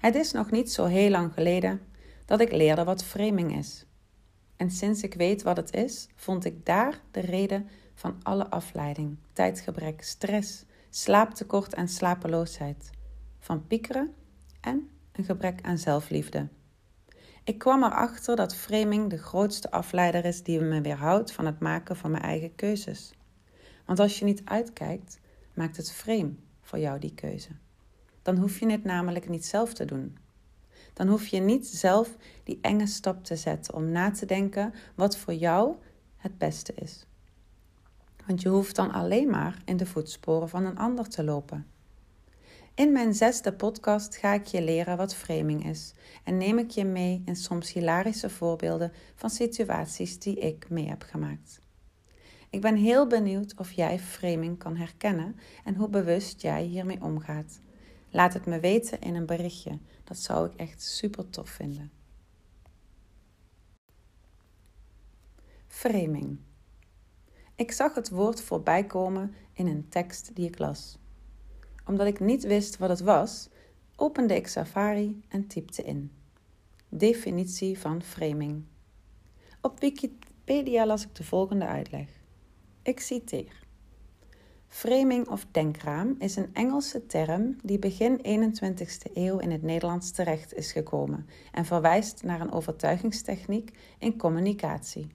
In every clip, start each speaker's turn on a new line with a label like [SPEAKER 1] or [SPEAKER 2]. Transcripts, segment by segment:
[SPEAKER 1] Het is nog niet zo heel lang geleden dat ik leerde wat framing is. En sinds ik weet wat het is, vond ik daar de reden van alle afleiding, tijdgebrek, stress, slaaptekort en slapeloosheid, van piekeren en een gebrek aan zelfliefde. Ik kwam erachter dat framing de grootste afleider is die me weerhoudt van het maken van mijn eigen keuzes. Want als je niet uitkijkt, maakt het frame voor jou die keuze. Dan hoef je het namelijk niet zelf te doen. Dan hoef je niet zelf die enge stap te zetten om na te denken wat voor jou het beste is. Want je hoeft dan alleen maar in de voetsporen van een ander te lopen. In mijn zesde podcast ga ik je leren wat framing is en neem ik je mee in soms hilarische voorbeelden van situaties die ik mee heb gemaakt. Ik ben heel benieuwd of jij framing kan herkennen en hoe bewust jij hiermee omgaat. Laat het me weten in een berichtje. Dat zou ik echt super tof vinden. Framing. Ik zag het woord voorbij komen in een tekst die ik las. Omdat ik niet wist wat het was, opende ik Safari en typte in. Definitie van framing. Op Wikipedia las ik de volgende uitleg. Ik citeer. Framing of denkraam is een Engelse term die begin 21ste eeuw in het Nederlands terecht is gekomen en verwijst naar een overtuigingstechniek in communicatie.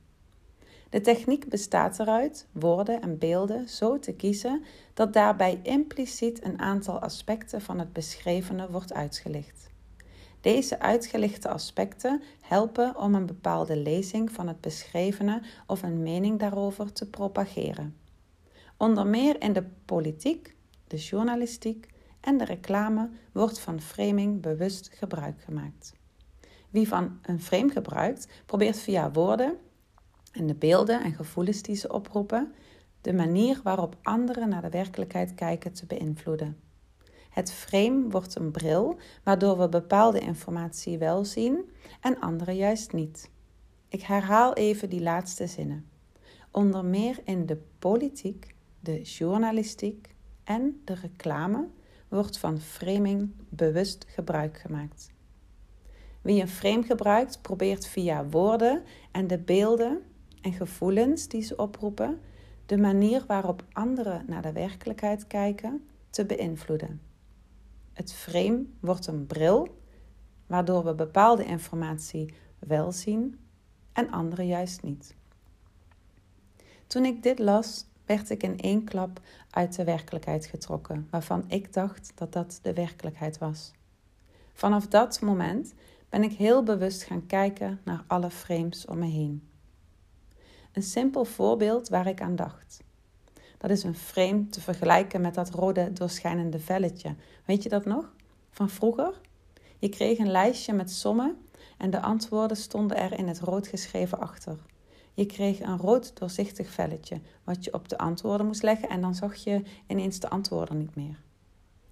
[SPEAKER 1] De techniek bestaat eruit woorden en beelden zo te kiezen dat daarbij impliciet een aantal aspecten van het beschrevene wordt uitgelicht. Deze uitgelichte aspecten helpen om een bepaalde lezing van het beschrevene of een mening daarover te propageren. Onder meer in de politiek, de journalistiek en de reclame wordt van framing bewust gebruik gemaakt. Wie van een frame gebruikt, probeert via woorden en de beelden en gevoelens die ze oproepen, de manier waarop anderen naar de werkelijkheid kijken te beïnvloeden. Het frame wordt een bril waardoor we bepaalde informatie wel zien en andere juist niet. Ik herhaal even die laatste zinnen. Onder meer in de politiek, de journalistiek en de reclame wordt van framing bewust gebruik gemaakt. Wie een frame gebruikt, probeert via woorden en de beelden en gevoelens die ze oproepen, de manier waarop anderen naar de werkelijkheid kijken, te beïnvloeden. Het frame wordt een bril, waardoor we bepaalde informatie wel zien en andere juist niet. Toen ik dit las, werd ik in één klap uit de werkelijkheid getrokken, waarvan ik dacht dat dat de werkelijkheid was. Vanaf dat moment ben ik heel bewust gaan kijken naar alle frames om me heen. Een simpel voorbeeld waar ik aan dacht. Dat is een frame te vergelijken met dat rode doorschijnende velletje. Weet je dat nog? Van vroeger? Je kreeg een lijstje met sommen en de antwoorden stonden er in het rood geschreven achter. Je kreeg een rood doorzichtig velletje wat je op de antwoorden moest leggen en dan zag je ineens de antwoorden niet meer.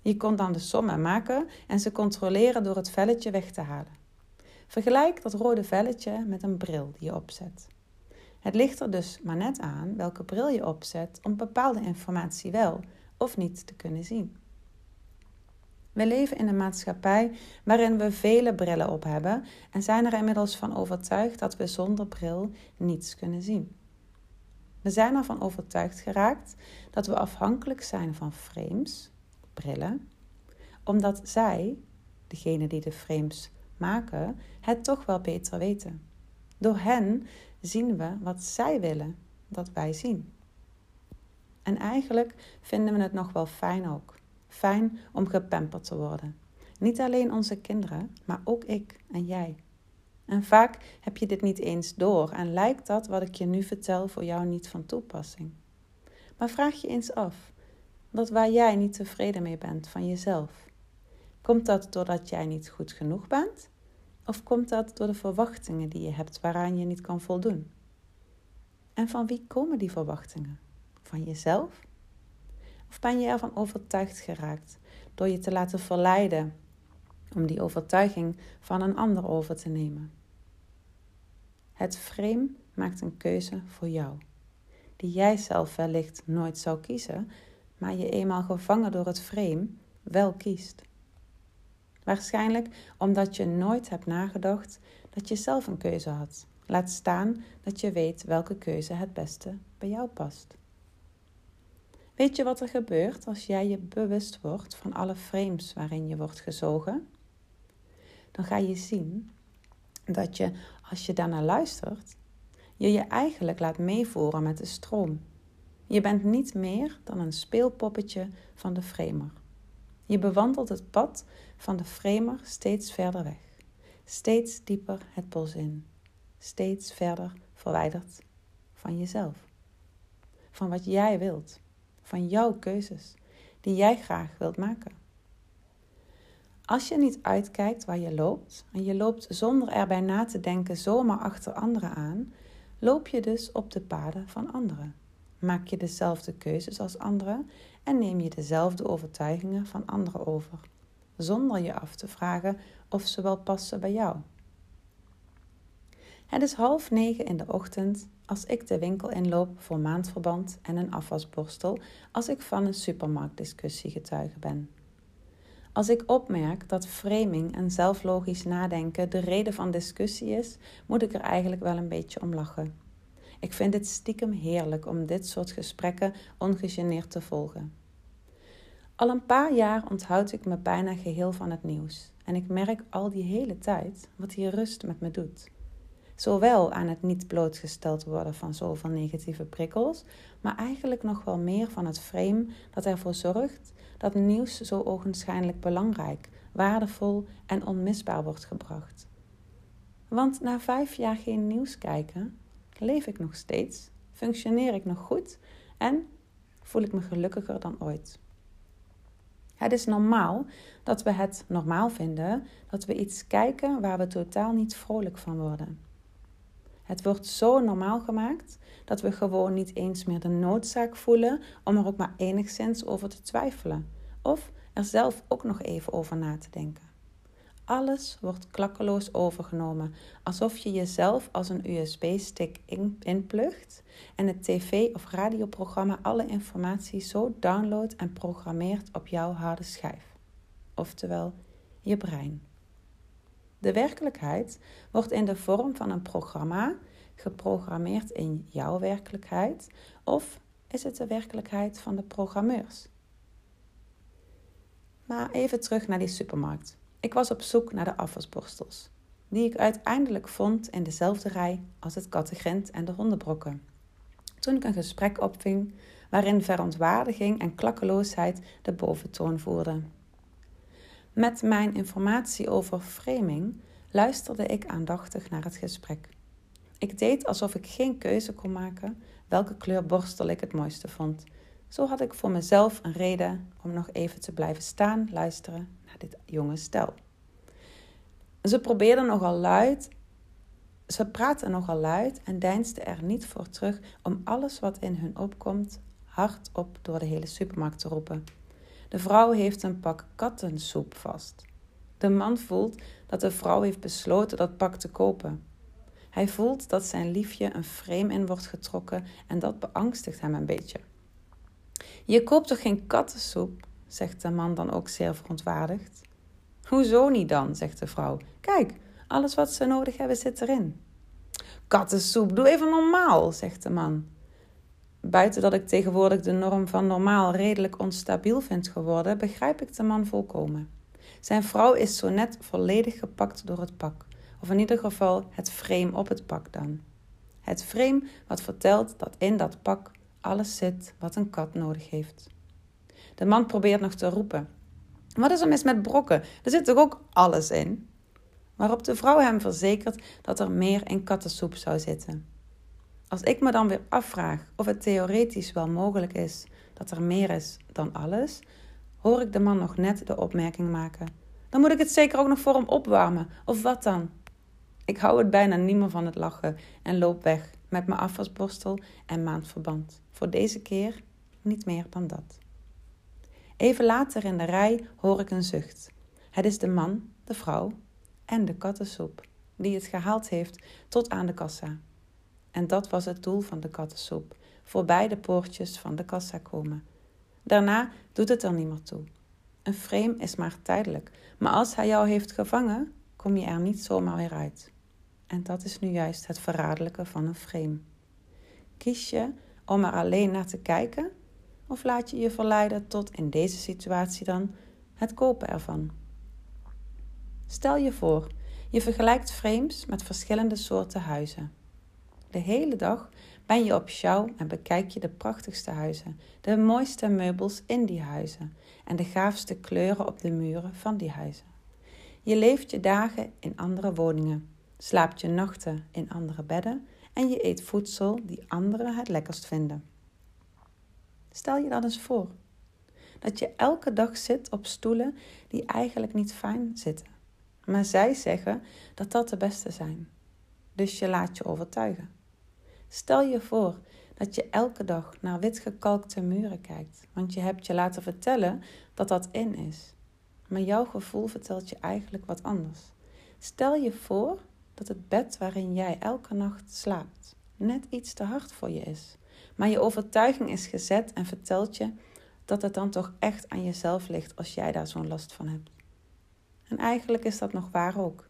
[SPEAKER 1] Je kon dan de sommen maken en ze controleren door het velletje weg te halen. Vergelijk dat rode velletje met een bril die je opzet. Het ligt er dus maar net aan welke bril je opzet om bepaalde informatie wel of niet te kunnen zien. We leven in een maatschappij waarin we vele brillen op hebben en zijn er inmiddels van overtuigd dat we zonder bril niets kunnen zien. We zijn ervan overtuigd geraakt dat we afhankelijk zijn van frames, brillen, omdat zij, degene die de frames maken, het toch wel beter weten. Door hen zien we wat zij willen dat wij zien. En eigenlijk vinden we het nog wel fijn ook. Fijn om gepamperd te worden. Niet alleen onze kinderen, maar ook ik en jij. En vaak heb je dit niet eens door en lijkt dat wat ik je nu vertel voor jou niet van toepassing. Maar vraag je eens af dat waar jij niet tevreden mee bent van jezelf. Komt dat doordat jij niet goed genoeg bent? Of komt dat door de verwachtingen die je hebt waaraan je niet kan voldoen? En van wie komen die verwachtingen? Van jezelf? Of ben je ervan overtuigd geraakt door je te laten verleiden om die overtuiging van een ander over te nemen? Het frame maakt een keuze voor jou, die jij zelf wellicht nooit zou kiezen, maar je eenmaal gevangen door het frame wel kiest. Waarschijnlijk omdat je nooit hebt nagedacht dat je zelf een keuze had. Laat staan dat je weet welke keuze het beste bij jou past. Weet je wat er gebeurt als jij je bewust wordt van alle frames waarin je wordt gezogen? Dan ga je zien dat je, als je daarnaar luistert, je je eigenlijk laat meevoeren met de stroom. Je bent niet meer dan een speelpoppetje van de framer. Je bewandelt het pad van de framer steeds verder weg, steeds dieper het bos in, steeds verder verwijderd van jezelf, van wat jij wilt, van jouw keuzes die jij graag wilt maken. Als je niet uitkijkt waar je loopt en je loopt zonder erbij na te denken zomaar achter anderen aan, loop je dus op de paden van anderen. Maak je dezelfde keuzes als anderen en neem je dezelfde overtuigingen van anderen over, zonder je af te vragen of ze wel passen bij jou. Het is half negen in de ochtend als ik de winkel inloop voor maandverband en een afwasborstel als ik van een supermarktdiscussie getuige ben. Als ik opmerk dat framing en zelflogisch nadenken de reden van discussie is, moet ik er eigenlijk wel een beetje om lachen. Ik vind het stiekem heerlijk om dit soort gesprekken ongegeneerd te volgen. Al een paar jaar onthoud ik me bijna geheel van het nieuws en ik merk al die hele tijd wat die rust met me doet. Zowel aan het niet blootgesteld worden van zoveel negatieve prikkels, maar eigenlijk nog wel meer van het frame dat ervoor zorgt dat nieuws zo ogenschijnlijk belangrijk, waardevol en onmisbaar wordt gebracht. Want na vijf jaar geen nieuws kijken, leef ik nog steeds, functioneer ik nog goed en voel ik me gelukkiger dan ooit. Het is normaal dat we het normaal vinden dat we iets kijken waar we totaal niet vrolijk van worden. Het wordt zo normaal gemaakt dat we gewoon niet eens meer de noodzaak voelen om er ook maar enigszins over te twijfelen of er zelf ook nog even over na te denken. Alles wordt klakkeloos overgenomen, alsof je jezelf als een USB-stick inplugt en het tv- of radioprogramma alle informatie zo downloadt en programmeert op jouw harde schijf, oftewel je brein. De werkelijkheid wordt in de vorm van een programma geprogrammeerd in jouw werkelijkheid, of is het de werkelijkheid van de programmeurs? Maar even terug naar die supermarkt. Ik was op zoek naar de afwasborstels, die ik uiteindelijk vond in dezelfde rij als het kattengrind en de hondenbrokken. Toen ik een gesprek opving waarin verontwaardiging en klakkeloosheid de boventoon voerden. Met mijn informatie over framing luisterde ik aandachtig naar het gesprek. Ik deed alsof ik geen keuze kon maken welke kleur borstel ik het mooiste vond. Zo had ik voor mezelf een reden om nog even te blijven staan luisteren naar dit jonge stel. Ze probeerden nogal luid, ze praten nogal luid en deinsden er niet voor terug om alles wat in hun opkomt hardop door de hele supermarkt te roepen. De vrouw heeft een pak kattensoep vast. De man voelt dat de vrouw heeft besloten dat pak te kopen. Hij voelt dat zijn liefje een frame in wordt getrokken en dat beangstigt hem een beetje. Je koopt toch geen kattensoep? zegt de man dan ook zeer verontwaardigd. Hoezo niet dan? zegt de vrouw. Kijk, alles wat ze nodig hebben zit erin. Kattensoep, doe even normaal, zegt de man. Buiten dat ik tegenwoordig de norm van normaal redelijk onstabiel vind geworden, begrijp ik de man volkomen. Zijn vrouw is zo net volledig gepakt door het pak, of in ieder geval het frame op het pak dan. Het frame wat vertelt dat in dat pak alles zit wat een kat nodig heeft. De man probeert nog te roepen. Wat is er mis met brokken? Er zit toch ook alles in? Waarop de vrouw hem verzekert dat er meer in kattensoep zou zitten. Als ik me dan weer afvraag of het theoretisch wel mogelijk is dat er meer is dan alles, hoor ik de man nog net de opmerking maken. Dan moet ik het zeker ook nog voor hem opwarmen, of wat dan? Ik hou het bijna niet meer van het lachen en loop weg met mijn afwasborstel en maandverband. Voor deze keer niet meer dan dat. Even later in de rij hoor ik een zucht. Het is de man, de vrouw en de kattensoep die het gehaald heeft tot aan de kassa. En dat was het doel van de kattensoep: voorbij de poortjes van de kassa komen. Daarna doet het er niet meer toe. Een frame is maar tijdelijk, maar als hij jou heeft gevangen, kom je er niet zomaar weer uit. En dat is nu juist het verraderlijke van een frame. Kies je om er alleen naar te kijken of laat je je verleiden tot in deze situatie dan het kopen ervan? Stel je voor, je vergelijkt frames met verschillende soorten huizen. De hele dag ben je op show en bekijk je de prachtigste huizen, de mooiste meubels in die huizen en de gaafste kleuren op de muren van die huizen. Je leeft je dagen in andere woningen, slaapt je nachten in andere bedden en je eet voedsel die anderen het lekkerst vinden. Stel je dat eens voor. Dat je elke dag zit op stoelen die eigenlijk niet fijn zitten. Maar zij zeggen dat dat de beste zijn. Dus je laat je overtuigen. Stel je voor dat je elke dag naar witgekalkte muren kijkt, want je hebt je laten vertellen dat dat in is. Maar jouw gevoel vertelt je eigenlijk wat anders. Stel je voor dat het bed waarin jij elke nacht slaapt net iets te hard voor je is. Maar je overtuiging is gezet en vertelt je dat het dan toch echt aan jezelf ligt als jij daar zo'n last van hebt. En eigenlijk is dat nog waar ook.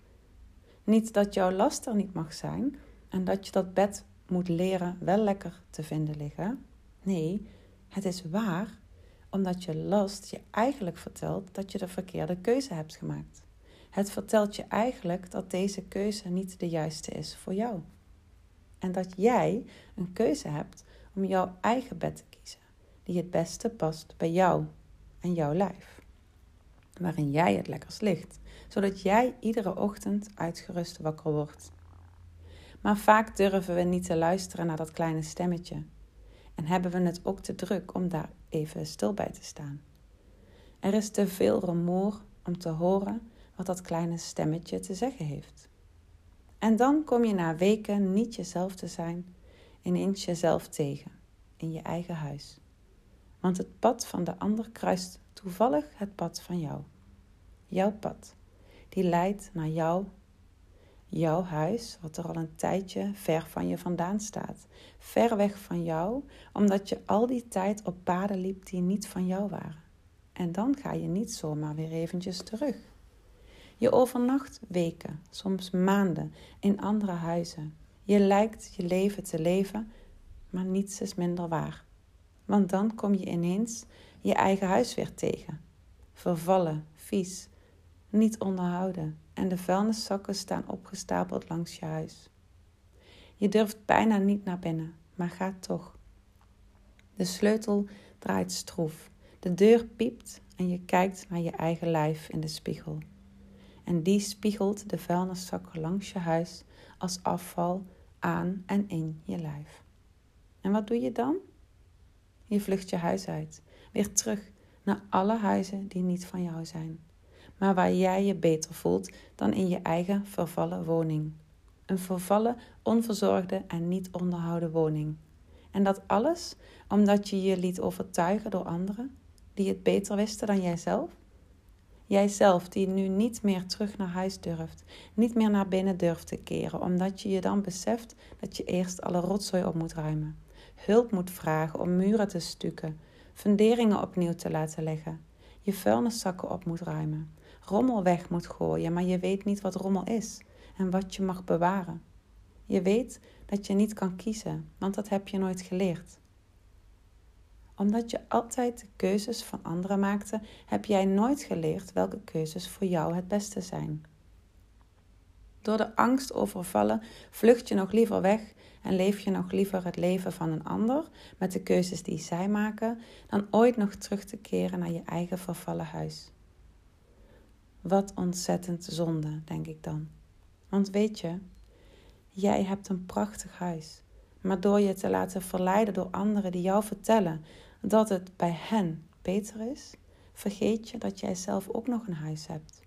[SPEAKER 1] Niet dat jouw last er niet mag zijn en dat je dat bed moet leren wel lekker te vinden liggen. Nee, het is waar omdat je last je eigenlijk vertelt dat je de verkeerde keuze hebt gemaakt. Het vertelt je eigenlijk dat deze keuze niet de juiste is voor jou. En dat jij een keuze hebt om jouw eigen bed te kiezen, die het beste past bij jou en jouw lijf. Waarin jij het lekkers ligt, zodat jij iedere ochtend uitgerust wakker wordt. Maar vaak durven we niet te luisteren naar dat kleine stemmetje. En hebben we het ook te druk om daar even stil bij te staan. Er is te veel rumoer om te horen wat dat kleine stemmetje te zeggen heeft. En dan kom je na weken niet jezelf te zijn, ineens jezelf tegen, in je eigen huis. Want het pad van de ander kruist toevallig het pad van jou. Jouw pad, die leidt naar jou, jouw huis, wat er al een tijdje ver van je vandaan staat. Ver weg van jou, omdat je al die tijd op paden liep die niet van jou waren. En dan ga je niet zomaar weer eventjes terug. Je overnacht weken, soms maanden in andere huizen. Je lijkt je leven te leven, maar niets is minder waar. Want dan kom je ineens je eigen huis weer tegen. Vervallen, vies, niet onderhouden en de vuilniszakken staan opgestapeld langs je huis. Je durft bijna niet naar binnen, maar gaat toch. De sleutel draait stroef, de deur piept en je kijkt naar je eigen lijf in de spiegel en die spiegelt de vuilniszakken langs je huis als afval aan en in je lijf. En wat doe je dan? Je vlucht je huis uit, weer terug naar alle huizen die niet van jou zijn, maar waar jij je beter voelt dan in je eigen vervallen woning. Een vervallen, onverzorgde en niet onderhouden woning. En dat alles omdat je je liet overtuigen door anderen die het beter wisten dan jijzelf? Jijzelf die nu niet meer terug naar huis durft, niet meer naar binnen durft te keren, omdat je je dan beseft dat je eerst alle rotzooi op moet ruimen, hulp moet vragen om muren te stukken, funderingen opnieuw te laten leggen, je vuilniszakken op moet ruimen, rommel weg moet gooien, maar je weet niet wat rommel is en wat je mag bewaren. Je weet dat je niet kan kiezen, want dat heb je nooit geleerd omdat je altijd de keuzes van anderen maakte, heb jij nooit geleerd welke keuzes voor jou het beste zijn. Door de angst overvallen vlucht je nog liever weg en leef je nog liever het leven van een ander met de keuzes die zij maken, dan ooit nog terug te keren naar je eigen vervallen huis. Wat ontzettend zonde, denk ik dan. Want weet je, jij hebt een prachtig huis. Maar door je te laten verleiden door anderen die jou vertellen dat het bij hen beter is, vergeet je dat jij zelf ook nog een huis hebt.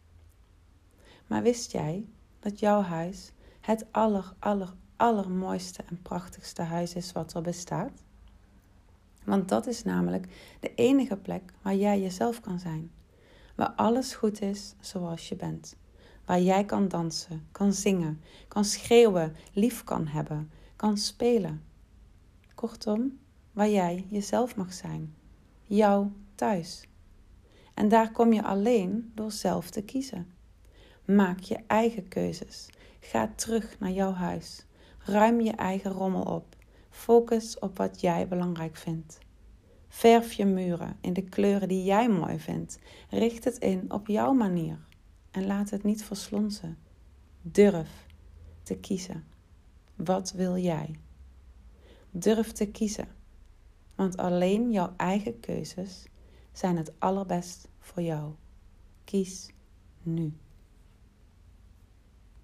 [SPEAKER 1] Maar wist jij dat jouw huis het aller, aller, allermooiste en prachtigste huis is wat er bestaat? Want dat is namelijk de enige plek waar jij jezelf kan zijn. Waar alles goed is zoals je bent. Waar jij kan dansen, kan zingen, kan schreeuwen, lief kan hebben, kan spelen. Kortom, waar jij jezelf mag zijn. Jouw thuis. En daar kom je alleen door zelf te kiezen. Maak je eigen keuzes. Ga terug naar jouw huis. Ruim je eigen rommel op. Focus op wat jij belangrijk vindt. Verf je muren in de kleuren die jij mooi vindt. Richt het in op jouw manier. En laat het niet verslonsen. Durf te kiezen. Wat wil jij? Durf te kiezen. Want alleen jouw eigen keuzes zijn het allerbest voor jou. Kies nu.